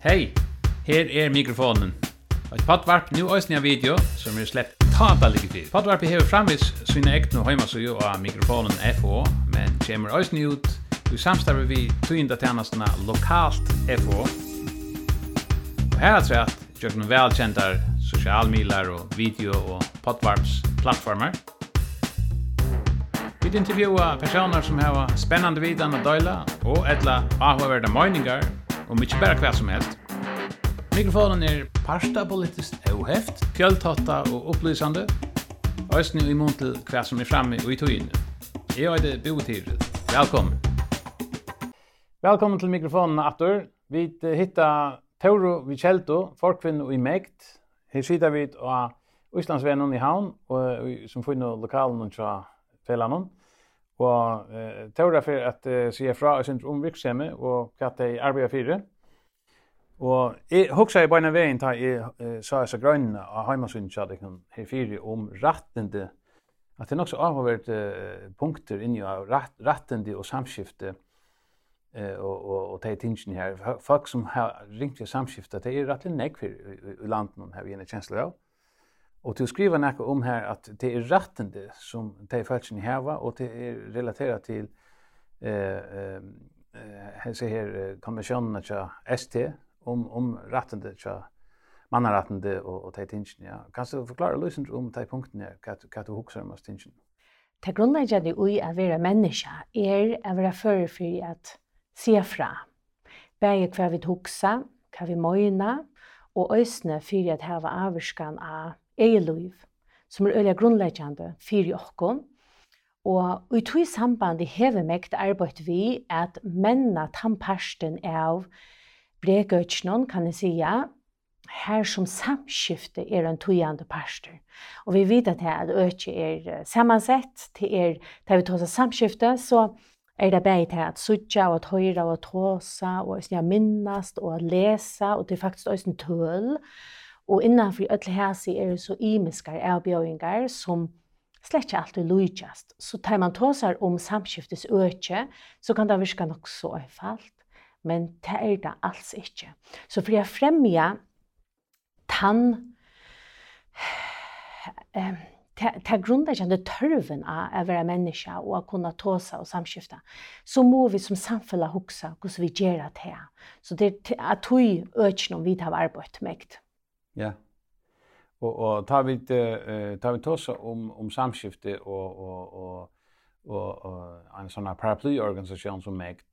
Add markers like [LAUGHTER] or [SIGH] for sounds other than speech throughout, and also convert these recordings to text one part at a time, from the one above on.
Hei, her er mikrofonen. Et podvarp nu òsne av video som er slett tata ligge til. Podvarpet hever framvis sine ekne heimasøy av mikrofonen FO, men kjemur òsne ut i samstarve vi tøynda tjenestene lokalt och. Og her er trett, gjøkken velkjentar sosialmilar og video og podvarps plattformer. Vi intervjuar personer som har spennande vidan og døyla og etla avhverda møyningar og mykje berre hva som helst. Mikrofonen er parsta politiskt oheft, fjöltotta og opplysande, Østny i mån til hva som er framme og i tøyene. Jeg er Bo Tiret. Velkommen. Velkommen til mikrofonen, Atur. Vi hittar Tauro Vicelto, forkvinn og i mekt. Her sitter vi av Østlandsvennen i havn, og, som finner lokalen og fra fellanån og eh tåra for att eh, sier fra sin om virksomhet og hva de arbetar Og jeg husker jeg bare en väg ta i så så grönna och hemma syns jag kan her fire om rettende. At det också har avhåvert eh, punkter inni av rett, rettende og samskifte eh og, og, og ta tingene her. folk som har ringt til samskifte det er rätt nek for i, i landet här vi en känsla av. Og til å skrive noe om her at det er rettende som de følelsene har, og det er relateret til eh, eh, hese her konvensjonen til ST, om, om rettende tja mannarettende og, og de tingene. Ja. Kan du forklare løsent om de punktene, hva, hva du hukser om oss tingene? Det grunnleggjande ui a vera menneska er a vera fyrir fyrir at se fra. Begge hva vi huksa, hva vi møyna, og øysne fyrir at hava avvurskan av eget liv, som er øyelig grunnleggjande fyrir okkom. Og i tog sambandi hever mekt arbeid vi at menna tannparsten av bregøtjnån, kan jeg sija, her som samskifte er en tøyande parster. Og vi vet at det økje er samansett til er, der vi tar samskifte, så er det bare til at sutja og at høyra og tåsa og at minnast og at lesa og det er faktisk også en tøl. Og Og innanfor öll hæsi er det så imiskar avbjøringar som slett ikke alltid lujtjast. Så tar man tåsar om samskiftes økje, så kan det virka nok så einfalt, men det er det alls ikke. Så for jeg fremja tann eh, ta grundläggande törven av att vara människa och att kunna tåsa och samskifta, så må vi som samfälla huxa hur vi gör det här. Så det är att vi ökar om vi tar arbetet med. Ja. Og og ta vit eh ta vit tosa om om samskifte og og og og og en sån här paraplyorganisation som mäkt.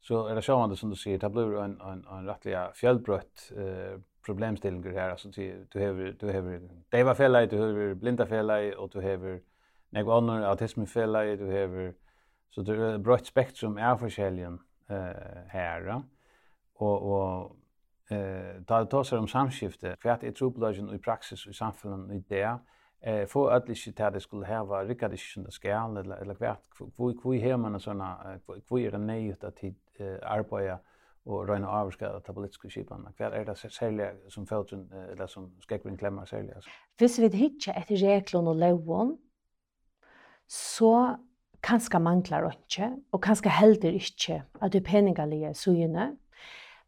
Så är det sjående som du säger, det blir en en en rättliga fjällbrött eh problemställningar här alltså du du har du har deva fälla du har blinda fel och du har några andra autism fälla du har så det är ett spektrum är forskjelligen eh här och och eh ta det tosar om samskifte kvært er trupplagen i praksis i samfunnet i det eh få öll ikkje til det skulle hava rikkar ikkje det skal eller eller kvært hvor hvor her man såna kvoi er nej at eh arbeida og røyna avskar at politiske skipan. Kvært er det særlig som fæltun eller som skekvin klemmer særlig. Hvis vi hitja etter reglon og lovon så kanska manglar ikkje og kanska heller ikkje at du peningalige sujene.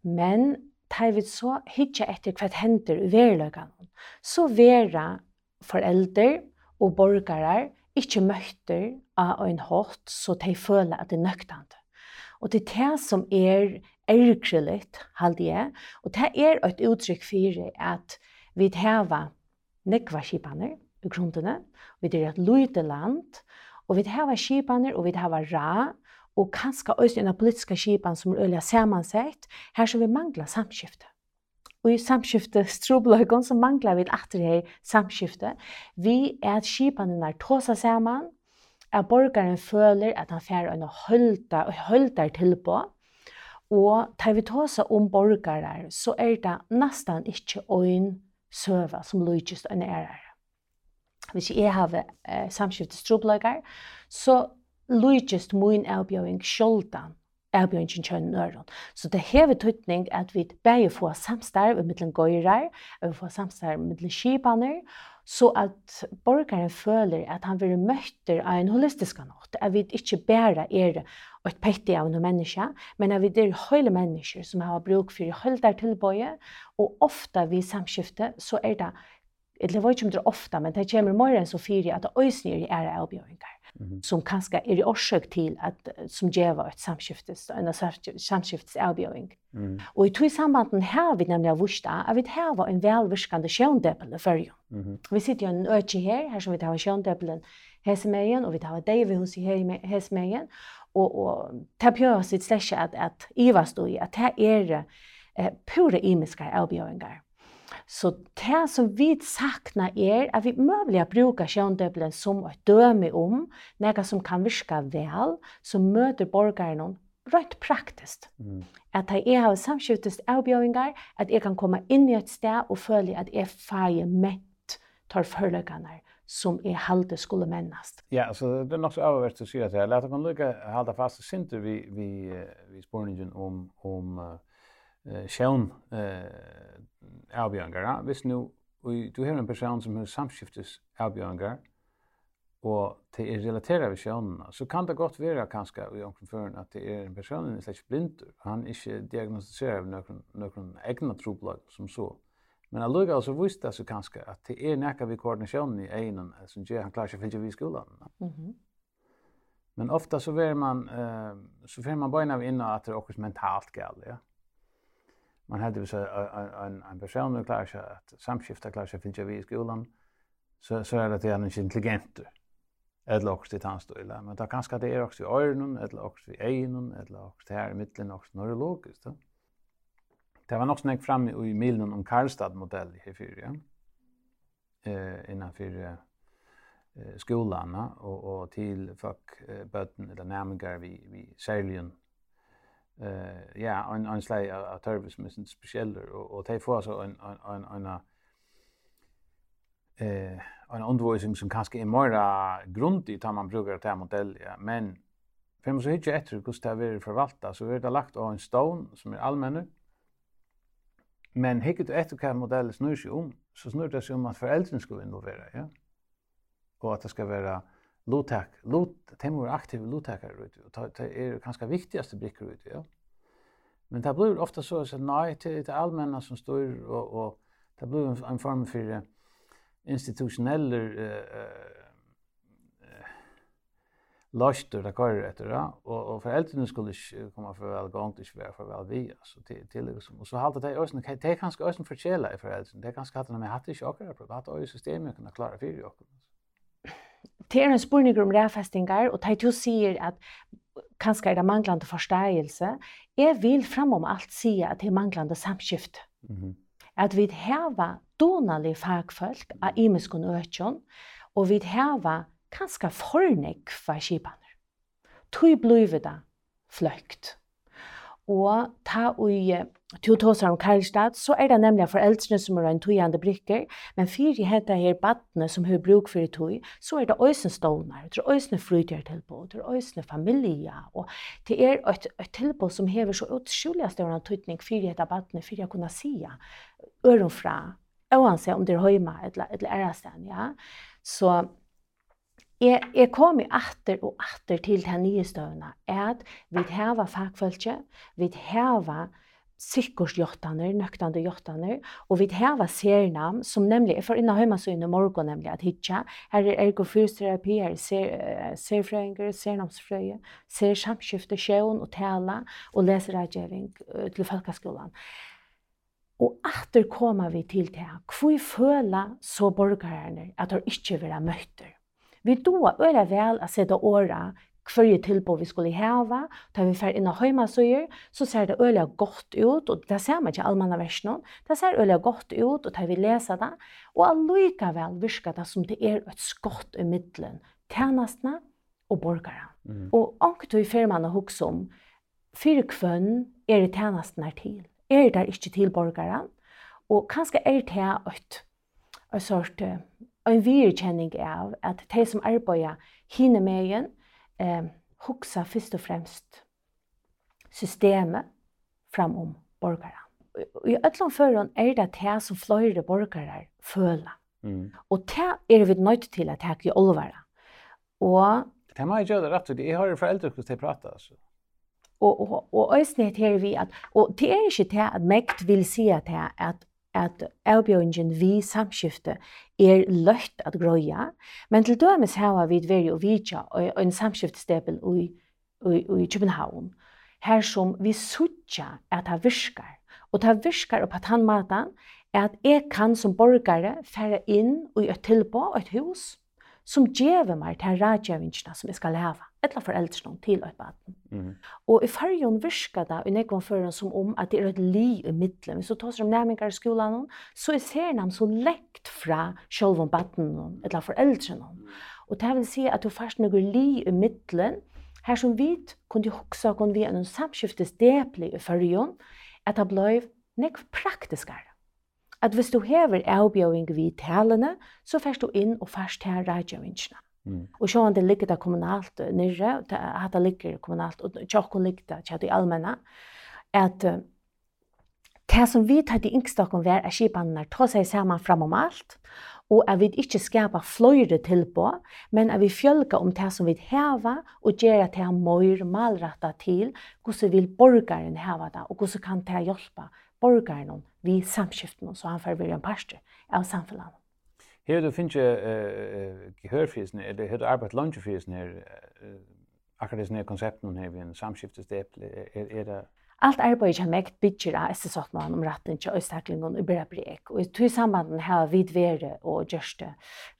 Men tar vi så hitja etter hva hender i verløkene, så vera forelder og borgere ikke møtter av en hot, så de føler at det er nøktende. Og det er det som er ergrelitt, halde jeg, og det er et uttrykk for at vi har nekva skipaner i grunnene, vi er et lite land, og vi har skipaner, og vi har ra, og kanskje også en politiska skipan som er øyelig samansett, her som vi mangler samskifte. Og i samskifte strobløkken så mangler vi at det er samskifte. Vi er at skipanen er tåsa saman, at borgaren føler at han får en hølta, høltar tilbå, og tar vi tåsa om borgarar, så er det nesten ikke øyn søva som lykist enn er her. Hvis jeg har eh, samskiftet strobløkker, så lujist mun avbjøring sjoldan avbjøringen kjønn nøron. Så det hever tøytning at vi begge får samstarv mittlen gøyrar, vi får samstarv mittlen skipaner, så at borgaren føler at han vil møtter av en holistisk nåt, at vi ikke bare er et pettig av noen menneske, men at vi er høyle mennesker som har bruk for høyldar tilbøye, og ofte vi samskifte så er det eller ikke om det ofta men det kommer mer än så fyra att ösnir i era avbjörningar mm. som kanske är i årsøk till att som geva ett samskiftes en samskiftes avbjörning. Mm. Och i två sambanden här vi nämligen vusta at vi här var en välviskande sjöndeppel för ju. Mm. Vi sitter ju en øke här här som vi tar sjöndeppeln Hesmejen och vi tar David hos i Hesmejen och och tapjörs sitt slett att at Eva stod i att här är eh, pura imiska avbjörningar. Så det som vi sakna er at vi møvelig brukar sjøndøbelen som et døme om, noe som kan virke vel, som møter borgerne rett praktisk. Mm. At jeg har samskjuttet avbjøringer, at jeg kan komme inn i et sted og føle at jeg feir mett tar forløkene som er halte skulle mennast. Ja, så det er nok så avhvert å si at jeg lærte man lykke halte fast sinte vi, vi, vi spørningen om, om uh, eh sjón eh avbjørngar. Hvis nu du har en person som har samskiftes avbjørngar og det er relateret ved sjønene, så kan det godt være kanskje i omkring at det er en person som er slett blindur, han er ikke diagnostiserer av noen, noen egna troblag som så. Men allukka altså visste det så kanskje at det er nekka vi koordinasjonen i egnen som gjør han klarer seg vi i skolan. Mm -hmm. Men ofta så ver man, uh, så fer man bara in att det är också mentalt galt, ja man hade så en en person som klarar sig att samskifta klarar sig finns ju i skolan så så är det att han är intelligent eller också det han står men då kanske det är också i öronen eller också i ögonen eller också här i mitten också neurologiskt då det var nog snägg fram i milen om Karlstad modell i fyra eh innan för eh skolarna och och till folk eh, bötten eller närmare vi vi säljer eh ja en en slag av Turbis mission specialer och och det får så en en en en eh en undervisning som kanske är mer grundig tar man brukar ta modell ja. Men för man så hittar efter hur det är förvalta så är det lagt av en stone som är allmän men hicket efter kan modellen snurrar sig om så snurrar det sig om att föräldrar ska involvera ja. Och att det ska vara lotak, lot, temur aktiv aktive ut og det er kanskje viktigaste brikker ut ja. Men det blir ofta så att nej, till det allmänna som står och, och det blir en form för institutionella eh, laster det kvar efter då och och föräldrarna skulle komma för väl gång till svär för väl vi alltså till till liksom och så hållta det ösen det kanske ösen för källa i föräldrarna det kanske hade med haft jag chockar på att ösen systemet kan klara för ju också det er en spurning om ræfestingar, og det du sier at kanskje er det manglande forståelse, jeg vil framom alt si at det er manglande samskift. Mm -hmm. At vi har donalige fagfolk av imiskun økjon, og vi har kanskje fornek for skipene. Tøy blir det fløkt. Og ta ui to tåsar om Karlstad, så er det nemlig foreldrene som er en tøyende brikker, men fyrir heta her badne som har bruk for i tøy, så er det øysen stålner, det er øysen flytjertilbå, det er øysen familie, og det er et, et tilbå som hever så utsjulig større tøytning fyrir heta badne, fyrir jeg kunne sia, øren fra, oansett om det er høyma, eller, eller ærestand, ja. Så Jeg, jeg kom i atter og atter til den nye støvna, at vi heva fagfølge, vi heva sikkursjottaner, nøktande jottaner, og vi heva sernam, som nemlig, for innan høyma så inn i morgen nemlig, at hitja, her er ergofyrsterapi, her er ser, uh, serfrøynger, sernamsfrøye, ser samskifte, sjøen og tala, og leseradgjeving uh, til folkeskolan. Og atter koma vi til det, hvor føla så borgerne at de ikke vil ha møtter? Vi doa øyla vel at seta åra hverje tilbå vi skulle heva, da vi fer inna av heimasøyer, så ser det øyla godt ut, og det ser man ikke allmanna versjonen, det ser øyla godt ut, og da vi lesa det, og allikevel virker det som det er et skott i middelen, tjenestene og borgare. Mm. Og ankt vi i firmaene hos om, fyrir kvønn er det tjenestene til, er det ikke til borgare, og kanskje er det et, et sort en virkjenning av at de som arbeider hinne med igjen, eh, hoksa først og fremst systemet fram om borgere. I ætlom føren er det det som flere borgere føler. Mm. Og det er vi nødt til at det er olvare. Og... Det må jeg gjøre det rett og slett. Jeg har foreldre hvordan de prater, altså. Og, og, og øyne her vi at, og det er ikke det at mekt vil si at det at at avbjøringen vi samskifte er løtt at grøya, men til dømes har vi vært og vidja og en samskiftestepel i, i, i København, her som vi sutja at det virkar, og det virkar på tannmatan at jeg kan som borgare fære inn i et tilbå, et hus, som gjeve meg til rædgjevingene som jeg skal leve, eller foreldrene til et baden. Mm. Og i fargen virker det, og nekvann fører som om at det er et li i middelen. Hvis du tar seg om nærmengar i skolen, så ser de så lekt fra selv om baden, eller foreldrene. Og det vil si at du først noe li i middelen, her som vi kunne huske kunne vi en samskiftesdeplig i fargen, at det ble nekv praktiskere at hvis du hever avbjøring vid talene, så først du inn og først til rådgjøringene. Mm. Og så om det ligger det kommunalt nere, at det ligger kommunalt, og tjokken ligger det til i allmenne, at uh, det som vi tar til yngstakken ved er skipanene ta seg sammen fram om alt, og at vi ikke skapar fløyre tilbå, men at vi fjølger om det som vi hever, og gjør at det er mer malrettet til hvordan vil borgeren heve det, og hvordan kan det hjelpe borgarnon vi samskiften så han får bli en pastor av samfunnet. Her du finnes ikke gehørfrisen, eller her du arbeidt lunchefrisen her, akkurat disse nye konsepten her, vi en samskiftesdep, er det Allt arbeid som mekt bygger av SS Sottmann om retten til øystaklingen i Brek. Og i to sambanden har vi dvere og gjørste.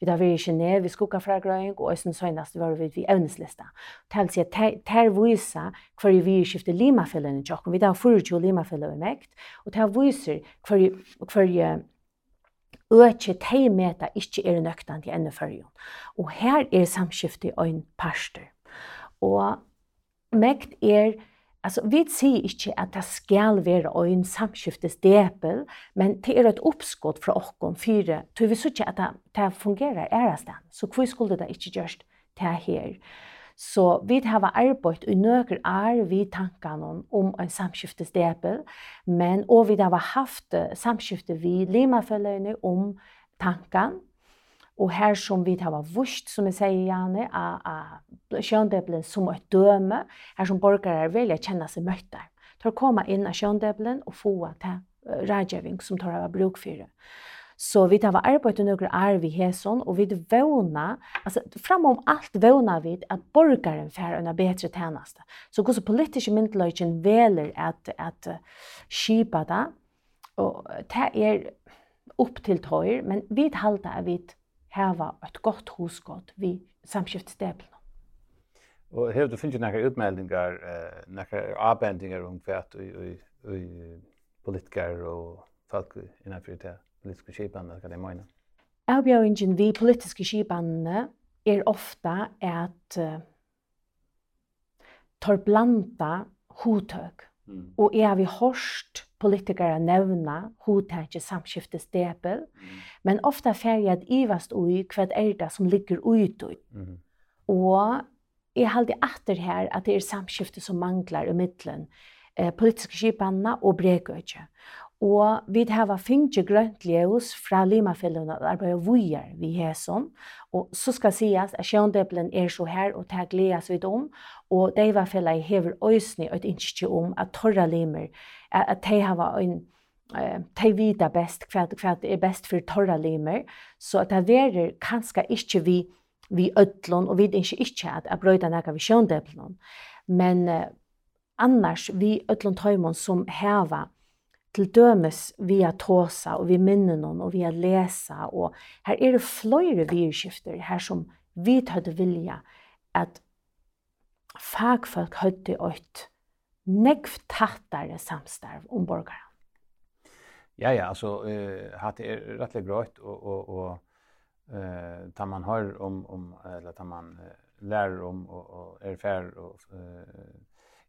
Vi har vært i Genève, vi skukka fra Grøyng, og øyne søgnast var vi ved evneslista. Til å si at ter viser hver vi skifter limafellene til oss. Vi har 24 limafellene i mekt, og ter viser hver øke tei meta ikkje er nøktan til enda førjon. Og her er samskiftet i øyn parster. Og mekt er Alltså vi ser inte att det ska vara en samskiftes depel, men det är ett uppskott från oss om fyra. Så vi ser att det, det fungerar äras den. Så hur skulle det inte görs det här? Så vi har arbetat i några år vid tankarna om en samskiftes depel, men och vi har haft samskifte vid Limaföljande om tankarna, Og her som vi har vust, som jeg sier gjerne, av kjøndebelen som et døme, her som borgere velja kjenne seg møtter. Tar komme inn av kjøndebelen og få til rådgjøring som tar av bruk for det. Så vi tar arbeid og noen arv i hæsson, og vi vågna, altså framom alt vågna vi at borgaren får en bedre tjeneste. Så hvordan politiske myndeløyken veler at, at skipa det, og det er opp til tøyer, men vi talte at vi hava eit gott husgott vi samskiftsteplene. Og hevur du finnst nakra utmeldingar, eh, nakra avbendingar om kvært og politikar og folk innanfyrir det politiske skipanene, hva det mener? Avbjøringen vi politiske skipanene er ofta at uh, tar blanda hotøk. Mm. Og er vi hårst politikere nevna samskiftes samskiftestepel, mm. men ofta færg at ivast ui hva er det som ligger ut ui. Mm. Og jeg halde atter her at det er samskifte som manglar i middelen, eh, politiske skipanna og bregøyge. Og vi hava finnje grønt ljøs fra Limafellene og arbeider vujer vi hæsson. Og så skal sies at sjøndeblen er så her og det gledes vi om. Og de var fellet hever øysene og et innskje om at torra limer at de har en eh tei vita best kvært kvært er best fyrir torra limer so at ta verir kanska ikki vi vi öllun og við ikki ikki at at brøta naka við sjóndeplon men uh, annars vi öllun tøymon sum hava til dømes via tåsa og vi minner noen og via lesa og her er det fløyre virkskifter her som vi tødde vilja at fagfolk høyde åt nekv tattare samstarv om borgarna. Ja, ja, alltså eh hat er rettelig grøyt, och och och eh tar man hør om om eller tar man lär om och er fær, och eh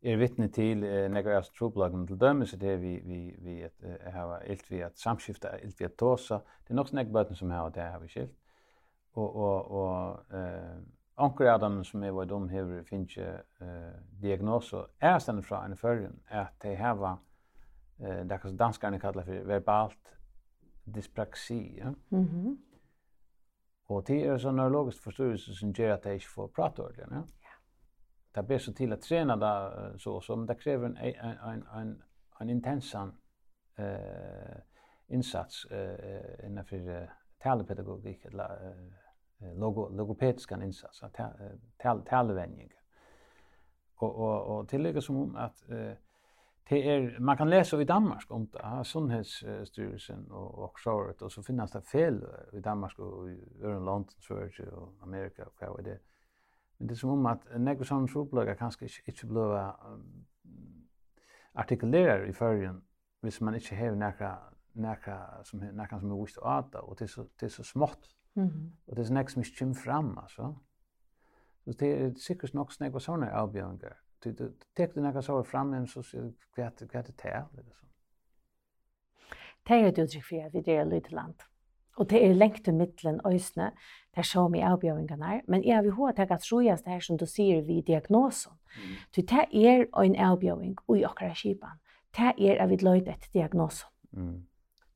är vittne till nekker några trobloggen til dem så det vi vi vi att ha helt vi att samskifta helt vi at tosa det är nekker snäggböten som har det har vi skilt. Och och och eh Onkur av dem som er var dom hever finnes uh, diagnoser er stendet fra en førjen at de har uh, det som danskerne kallar for verbalt dyspraxi. Ja? Mm -hmm. Og det er sånn neurologisk forstyrrelse som gjør at de ikke får prate ordentlig. Ja? Yeah. Det blir så til å trene det så og så, men det krever en, en, en, en, en intensan uh, innsats uh, innenfor uh, talepedagogikk eller uh, logo logopediska insats att tal talvänjning. Och och och tillägga som om att eh det är man kan läsa i Danmark om det sundhetsstyrelsen och och så och så finns det fel i Danmark och i Örland London Sverige och Amerika och vad det Men det är som om att några sådana troblagar kanske inte blir artikulerar i förrjun visst man inte har några några som några som är visst åt och det är så det är så smått Mm. Og det er nek som ikke kommer fram, altså. Så det er sikkert nok snakk og sånne avbjøringer. Du tek det nekka sånn fram, men så sier du hva er det til, eller sånn. Det er et uttrykk for at vi er lite land. Og det er lengt til middelen øsne, det er så mye avbjøringene er. Men jeg vil ha at jeg tror jeg det her som du sier vi diagnosen. Mm. Det er en avbjøring i akkurat skipen. Det er at vi løyde etter diagnosen. Mm.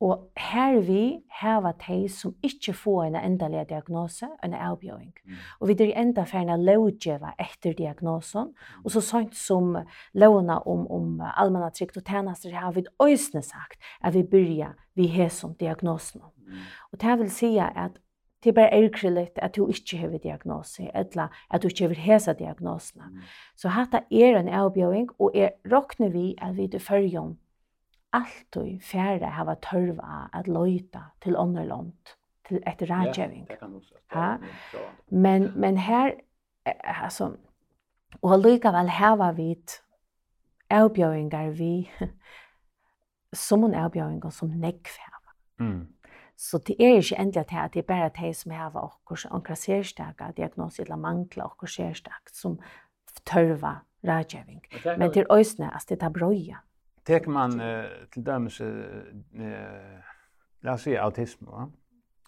Og her vi hava tei som ikkje få en endalega diagnose, en avbjøring. Mm. Og vi er enda ferna lovgjeva etter diagnosen, og så sant som lovna om, om allmänna trygt og tjenester, har vi òsne sagt at vi byrja vi hesom diagnosen. Mm. Og det vil sija at det er bare erkrilligt at du ikkje har diagnose, eller at du ikkje har hesa diagnosene. Mm. Så hatta er en avbjøring, og er råkner vi at vi til fyrjon alltid færre hava tørva at løyta til ånderlånd, til et rådgjøving. Ja, det kan du ja. Men, men her, altså, og allikevel hava vit avbjøvingar vi, [LAUGHS] som en avbjøvingar som nekv. Mm. Så det er ikke endelig til at det er bare de som har okkur onkra særstaka, diagnose eller mangla okkur særstaka, som tørva rådgjøving. Men til øysene, at det er brøya. Tek man eh, till dømes eh, låt säga autism va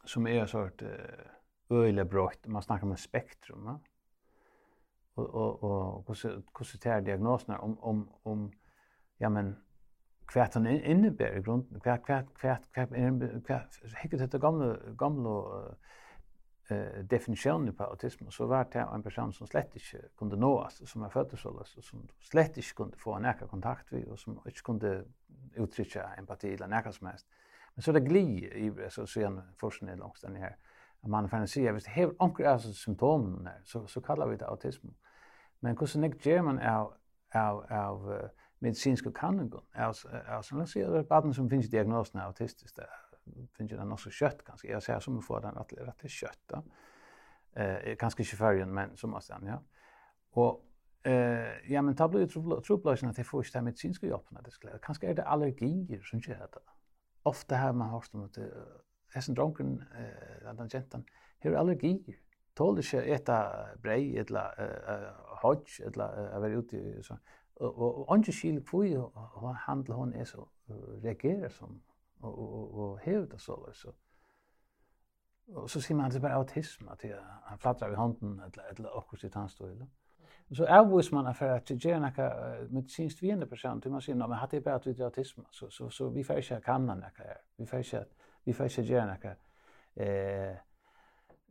som er en sort eh, öjle brott man snakker om ett spektrum va. Og og og hvordan hvordan ser diagnoserna om om om ja men kvärt han innebär i grunden kvärt kvärt kvärt kvärt kvärt hekker detta gamla gamla uh, eh definitionen på autism så var det en person som slett inte kunde nås som är född så og som slett inte kunde få nära kontakt vi och som inte kunde uttrycka empati eller nära som helst. Men så det gli i så ser en forskning långs den här man får se visst har onkel alltså symptomen där så så kallar vi det autism. Men hur så nick German är av av medicinska kanon alltså alltså när ser det barn som finns diagnosen autistiskt finner den också kött kanske. Jag säger som får den att rätt till kött då. Eh kanske inte färgen men som man sen ja. Och eh ja men tablo ju trubbelation att det får inte medicinska hjälpen det skulle. Kanske är det allergier som inte heter. Ofta har man hört om att hessen dronken eh den gentan har allergier. Tål ikke eta brei, etla uh, hodj, etla uh, være ute i sånn. Og, og, og andre skil kvui handler hun er så reagerer som og, og, og, og hevet det så. så. Og så sier man at det er bare autisme, at jeg, han flattrar i hånden, eller, eller akkurat sitt hans stål. Så avvis man for at det gjør noe medisinsk viende person, til man sier, men hatt det bare at vi autisme, så, så, så vi får ikke kamna noe her. Vi får ikke, vi får ikke gjøre noe eh,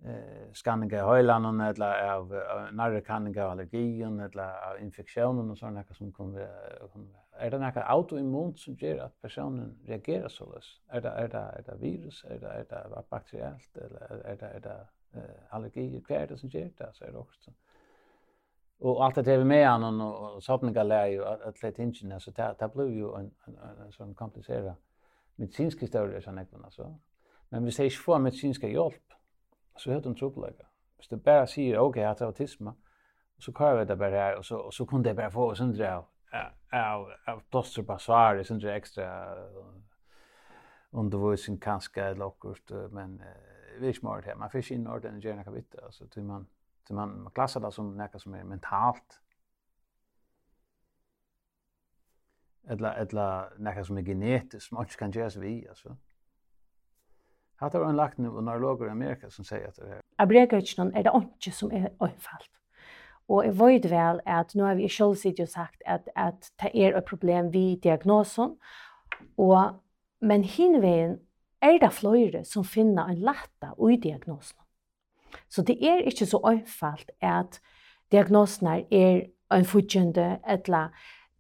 eh skanningar i høylanen, eller av, av narrekanningar av allergien, eller av infeksjonen og sånne som kommer være Er det noe autoimmunt som gjør at personen reagerer så løs? Er det, er det, er det virus? Er det, er det bakterielt? Eller er det, er det uh, allergier? Hva det som gjør det? Så er det også sånn. Og alt det vi med han og såpninga lär ju att det ingen så det det blev ju en en sån komplicerad medicinsk historia sån ekvan alltså. Men vi säger för medicinska hjälp så hade de trubbelläge. Så det bara säger okej att autism så kör vi det bara här och så och så kunde det bara få oss en dra. Ja, av, av plåster basar, det är extra undervisning kanske eller något, men vi är smart här. Man fick in orden i gärna vita alltså till man, till man, man klassar det som något som är mentalt. Eller, eller något som är genetiskt, som man inte kan göras vi, alltså. Hatt har en lagt nu och neurologer i Amerika som säger att det är... Abrekarichnon är det inte som är öfallt. Og jeg vet vel at nå har vi selv sitt jo sagt at, at det er et problem ved diagnosen. Og, men hinveien er det flere som finner en latta i diagnosen. Så det er ikke så øyfalt at diagnosen er en fortjende eller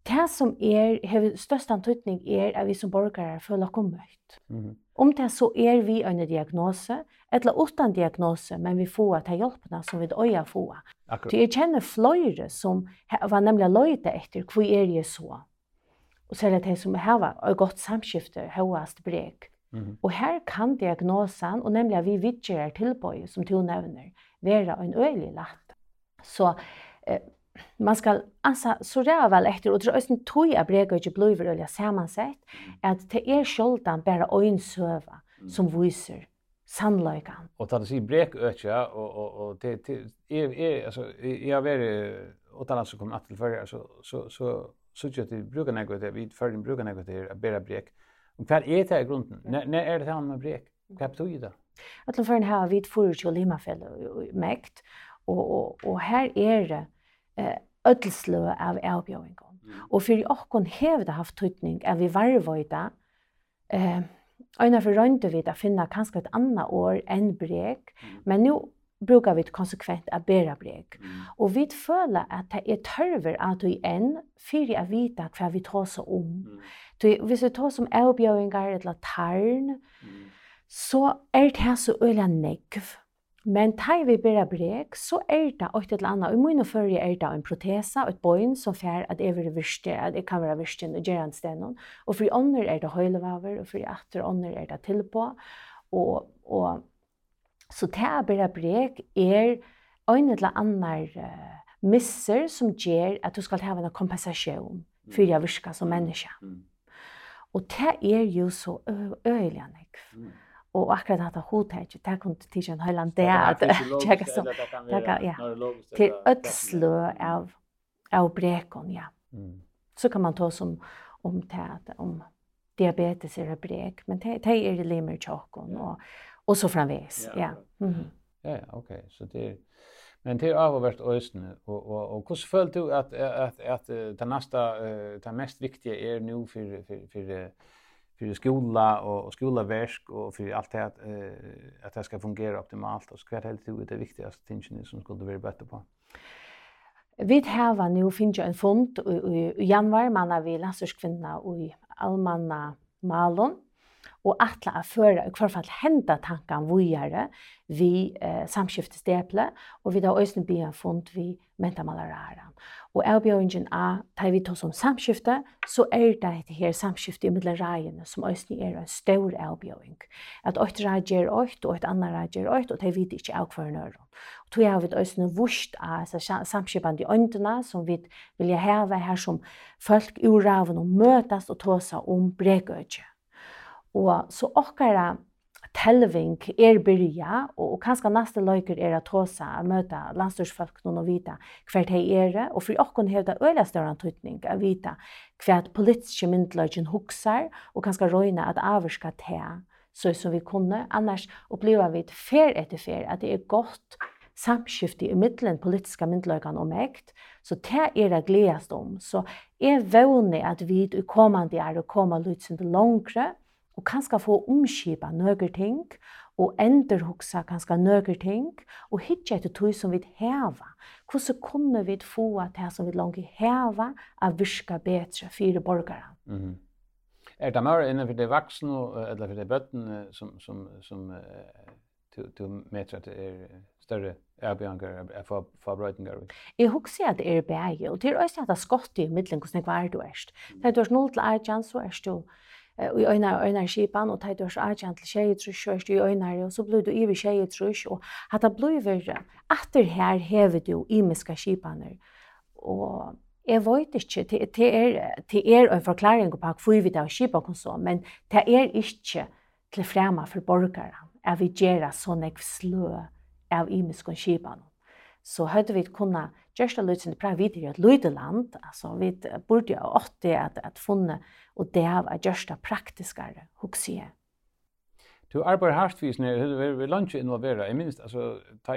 det som er, har størst antydning er at vi som borgere føler oss møtt. Mm -hmm. Om det så er vi en diagnose, eller uten diagnose, men vi får ta hjälpna som vi øye få. Akkurat. Så jeg känner flere som var nemlig löjta etter hvor er jeg så? Og så er det de som har et godt gott samskifte, høyest brek. Mm -hmm. Och här kan diagnosen, och nemlig vi vidtjärar tillböj som du nevner, være en øyelig latt. Så eh, man skal ansa så det vel etter, og det er også en tog av brega ikke blir vel sammensett, at det er sjoldan bare øynsøva som viser sannleikan. Og tar det sig brek ökja och och och det det är är alltså jag vet utan att så kommer att til förra så så så så så, det brukar något det vid förrän brukar något det att bära brek. Och vad är det i grunden? Når er är det han med brek? Vad betyr det? Att förrän här vid förrut och limafäll mäkt och och och här är det eh ödelslu av avbjöringar. Mm. Och för jag kon hävde haft tøytning är vi varvøyda, eh Einar for røyndu vi da finna kanskje et anna år enn brek, men nu brukar vi konsekvent a bera breg. Og vi føler at det er tørver at vi enn fyrir at vita hva vi tås om. Så hvis vi tås om avbjøringar eller tarn, så er det her så øyla negv. Men tar vi bare brek, så er det et eller annet. I mine førje er det en protesa, et bøyn som fer at jeg, vil virste, at jeg kan være virsten og gjøre en stenon. Og for ånder er det høylevaver, og for atter ånder er det tilpå. Og, og, så tar bare brek er en eller annen uh, misser som gjør at du skal ha en kompensasjon for jeg virker som menneske. Mm. Og det er jo så øyelig, Mm och akkurat att ha hotet det kan inte tisha en hel del att checka så ja. till ödslö av av brekon ja. Så kan man ta som om tät om diabetes eller brek men det det är det limmer chokon och och så framvis ja mhm. Ja ja okej så det Men det har varit ösn och och och hur föll du att att att det nästa det mest viktiga är nu för för för för skola och skolaverk och för allt det att eh att det ska fungera optimalt och skvärt helt ut det viktigaste tingen som skulle vara bättre på. Vi har nu finns en fond i januari man vi läser kvinna och i allmanna malon og atla a føra i hvert fall henda tankan vujare vi eh, samskiftesteple og vi da òsne bia fund vi mentamalararen. Og avbjøringen av, tar vi tog som samskifte, så er det dette her samskifte i middelen reiene, som også er en stor avbjøring. At åkt rei gjør åkt, og et annet rei gjør åkt, og de vet ikke av hver nøyre. Og tog har vi også noe vurst av samskiftene i øndene, som vi vil heve her som folk uraven og møtes og tåse om bregøyde. Og så åkker telving er byrja, og, og kanskje neste løyker er at tåsa, møte landstyrsfolk noen og vita hver de er og for åkken har det øyla større antydning å vita hva politiske myndløyken huksar, og kanskje røyne at avvarska te, så som vi kunne, annars opplever vi fer etter fer, at det er godt samskifte i middelen politiska myndløykan og mekt, så det er det gledast om. Så er vågne at vi i kommande er å komme lydsende langere, og kanskje få omskipa nøyger ting, og enderhoksa kanskje nøyger ting, og hitje etter tog som vi heva. Hvordan kunne vi få at det som vi langt heva, at virka betre fire borgere? Mm -hmm. Er det mer inne for det vaksne, eller for det bøttene, som, som, som uh, to, to meter at er større erbjørnger, er for, for brøytinger? Jeg husker at det er bæge, og det er også at det er skott i middelen hvordan jeg var du erst. Det er du er 0 til 1, så erst du i øyne og øyne skipan, og teit års agjan til tjejetrus og i øyne, og så blir du iver tjejetrus, og at det blir verre. atter her hever du imiska skipaner. Og jeg vet ikke, det er, det er en forklaring på hvor vi tar skipa og så, men det er ikke til fremme for borgere, at vi gjør sånn ekv slø av imiska skipaner så hade vi kunna just lite inte prata vidare att lite land alltså vi borde ju åt det att att funna och det har just praktiskare huxie. Du arbeider hardt vis när vi vi lunch involvera. Jeg minns alltså ta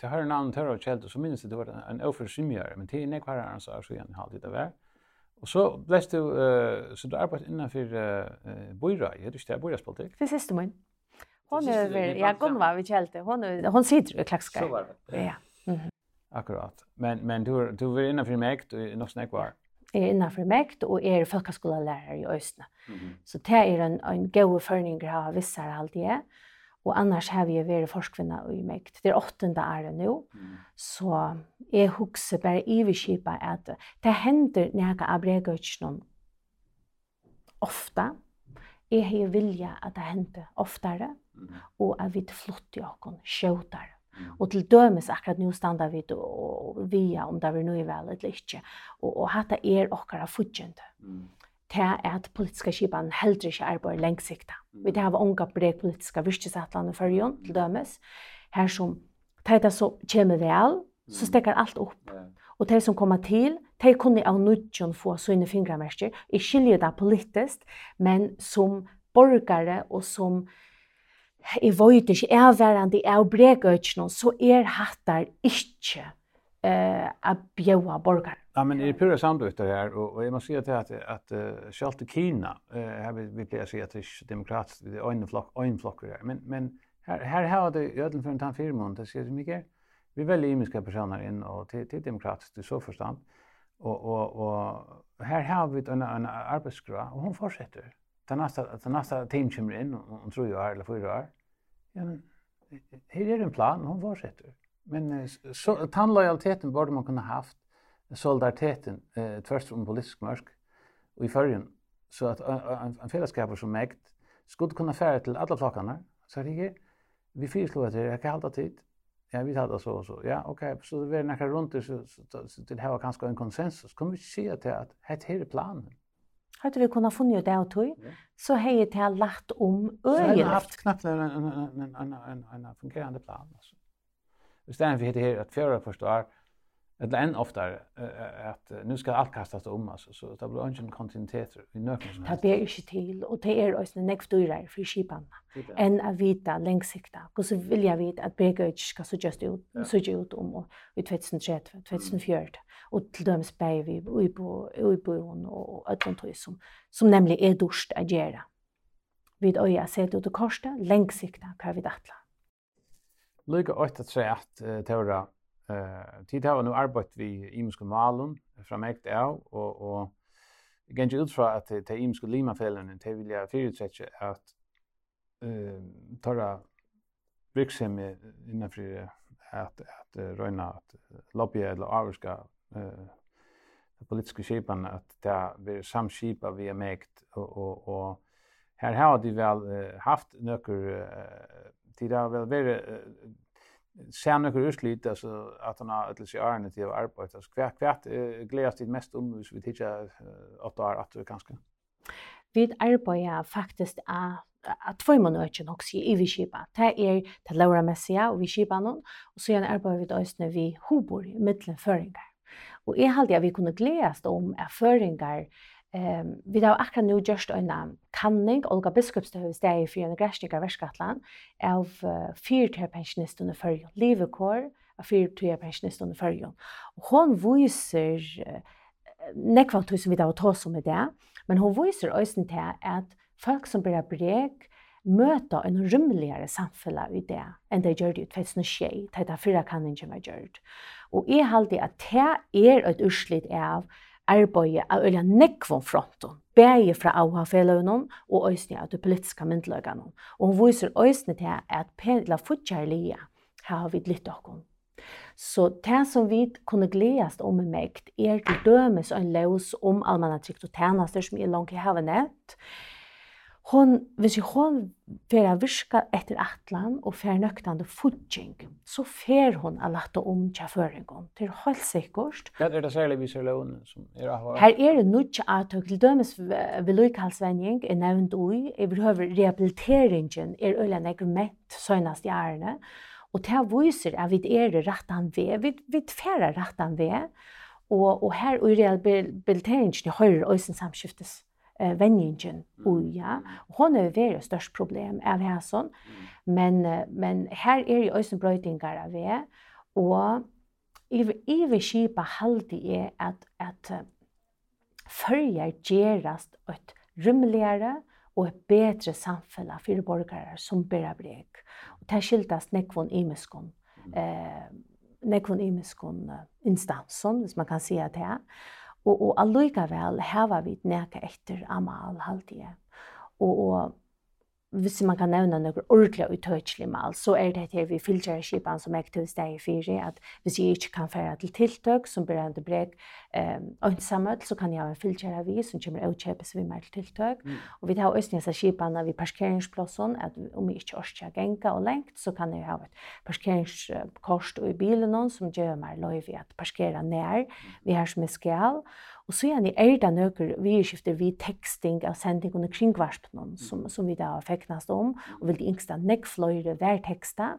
ta hör namn terror child så minns det var en offersimjär men til nek var han så så igen halt det där. Och så ble du uh, så du arbeidt innenfor uh, Bøyra, er du ikke står bojraspolitik. Det siste min. Hon är väl jag ja, Gunnar vi kälte. Hon hon sitter i klackskar. Så var det. Ja. Akkurat. Men men du du var inne för mig och nog snack var. Är inne för mig och är folkhögskolelärare i Östna. Mm -hmm. Så det är en en god förning har vissa alltid. Och annars har vi varit forskvinna i mäkt. Det är åttonde är nu. Mm. Så jag huxe bara i vi skipa att det händer några abregötsnon ofta. Jag har vilja att det händer oftare mm. och att vi flyttar oss sjåtare. Og til dømes akkurat nu standa vi og via om det vi nu er vel eller ikke. Og, og hata er okkara fudgjende. Mm. Det er at politiska skipan heldre ikke arbeid lengsikta. Mm. Vi har unga breg politiska virkesatlan i fyrjon til dømes. Her som teita så kommer vel, så stekker alt opp. Mm. Og de som kommer til, de kunne av nudjon få sine fingermerker. Jeg skiljer det politiskt, men som borgare og som jeg vet ikke er værende av bregøkene, så er hattar ikke eh, a bjøa borgare. Ja, men det er pura samdøyter her, og, og jeg må si at, at, at uh, selv til Kina, uh, har vil vi pleier å si at det er demokratisk, det er øyneflokk, øyneflokker her, men, men her, her har det ødelen for en tann fire måneder, sier det mye, vi velger imiske personer inn og til, til demokratisk i så forstand, og, og, og her har vi en, en arbeidsgrad, og hon fortsetter ta nästa ta nästa team kommer in om tror jag eller fyra år. Ja men här är en plan hon fortsätter. Men så tandlojaliteten borde man kunna haft solidariteten eh tvärs om politisk mörk och i förrän så att en, en fällskap som mäkt skulle kunna färra till alla flockarna så det är vi föreslår att det kan hålla tid Ja, vi tar det så och så. Ja, okej. Okay. Så det är några runt det så, så, så, så det här var kanske en konsensus. Kommer vi se till att det här är planen. Hade vi kunnat funnit det och tog så hej det har lagt om öjet. Så har haft knappt en en en en en en fungerande plan alltså. Istället för det här att förra förstår eller än oftare att nu ska allt kastas om alltså så det blir ingen kontinuitet i nöken. som Det blir inte till och det är också näck dyrare för skiparna. En att vita längsikta. Och så vill jag veta att Bergöch ska så just ut så ut om och i 2030 2040 och till dem spär vi i på i på och att hon som som nämligen är dorst att göra. Vid öja sett ut och korsta längsikta kan vi datla. Lycka åt att säga att Tora Eh, tid har nu arbetat vi i Muskelmalen framäkt av och och jag ut från att det är i Muskellimafällen det vill jag förutsätta att eh tar innan innanför att att röna att lobby eller avska eh politiska skipan att det blir samskipa vi är mäkt och och och här har de väl haft några tid har väl varit sen några urslit alltså att han har ett år till arbete alltså så kvärt kvärt glädjas det mest om hur vi tycker att år att kanske vi arbetar faktiskt att at tvoi man økje nok si i vi skipa. Det er det Laura Messia og vi skipa noen, og så gjerne arbeider vi døysene vi hobor i middelen føringar. Og jeg halte at vi kunne gledast om at føringar Ehm um, vi har akkurat nu just en kanning Olga Biskopstøv steg for en græstikar verskatlan av uh, fyrtøypensionist under fyrjon, livekår av fyrtøypensionist under fyrjon. Og hon viser uh, nekva tog som vi da var tås om i det, men hon viser òsen til at folk som blir brek, møta en rymligare samfunn i det enn det gjør det i 2006, det er fyra kanningen som er gjør. Og jeg halte at det er et urslit av arbeidet av øyla nekvån fronten, bæge fra AUHA-feløvnum og øysni av de politiske myndløgene. Og hun viser øysni til at pedla futjarlia har vi lytt okkom. Så det som vi kunne gledes om i mekt er til dømes en løs om allmanna og tjenester som jeg langt har nevnt, hon, hvis hon fer a virka etter atlan og fer nøktande fudging, så fer hon a latta om tja føringon. Det er helt sikkert. Ja, det er det særlig viser løvene som er av Her er det nudja atøk til dømes vedløykalsvenjing er nevnt ui, i. Behøver rehabiliteringen er øyla mett søgnast i ærene, og det viser at vi er rettan ved, vi, vi tferer rettan ved, og, og her og i rehabiliteringen høyre øysen samskiftes eh vänningen och ja. Hon är väl störst problem av här sån men men här är ju ösen brötingar av det och i i vi skipa halt är att att följa gerast ett rymligare og et betre samfella fyrir borgarar som bera brek. Og det skiltast nekvon imeskon, eh, nekvon imeskon instansen hvis man kan si at det er og, og allikevel heva vi neka etter amal halvdige. Og, og hvis man kan nevne noen ordentlig og tøytelig mal, så er det her vi fylgjere skipan som er til steg i fire, at hvis jeg ikke kan fære til tiltøk som berende breg ønsamhet, så kan jeg ha en fylgjere vi som kommer og kjøpes vi mer til tiltøk. Mm. Og vi har østnese skipan vi parkeringsplassen, at om jeg ikke orsker genka og lengt, så kan jeg ha et parkeringskost i bilen som gjør meg lov i at parkere nær, vi har som er skal, Og så igjen er det nøkker vi skifter vi teksting av sending under kringvarspnån som, som vi da har feknast om, og vil de yngste nekkfløyre hver teksta.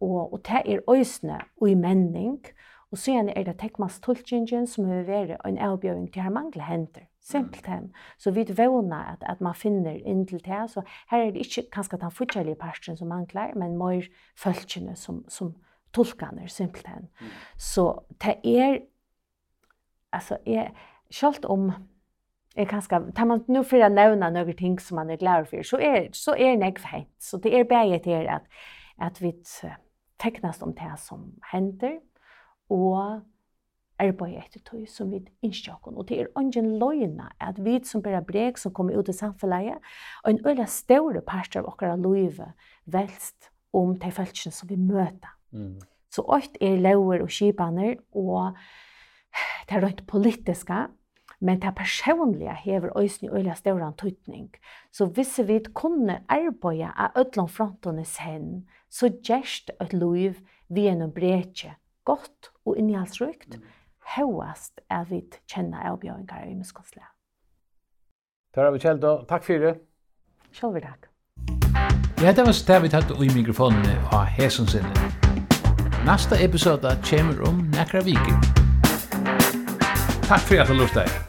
Og, og det er øysene og i menning, og så igjen er det tekmas tolkingen som vil være en avbjøring til her mangler hender. Simpelthen. Så vi vågner at, at man finner inn til det. Så her er det ikke kanskje den fortjellige parten som mangler, men mer følgene som, som tolkaner, simpelthen. Så det er alltså är skolt om är kanske tar man nu för att nämna några ting som man är glad för så är så är det fint så det är bäget är att att vi tecknas om det som händer och på ett tog som vi ikke Och det är ingen løgna att vi som bare brek som kommer ut i samhället och en øyla större part av våra liv välst om de følelsen som vi möter. Mm. Så alt er løver og skipaner, og det er rent politiska, men det personliga hever øysen i øyla stauran tøytning. Så hvis vi kunne arbeida av ødlom frontones sen, så gjerst et liv vi en bretje, godt og innhaldsrykt, mm. høyast er vi kjenner avbjøringar i muskonsle. Tara Vicheldo, takk det. Sjølver takk. Ja, det var det vi tatt i mikrofonene av Hesensinne. Nasta episode kommer om nekra viker. Takk for at du lortet.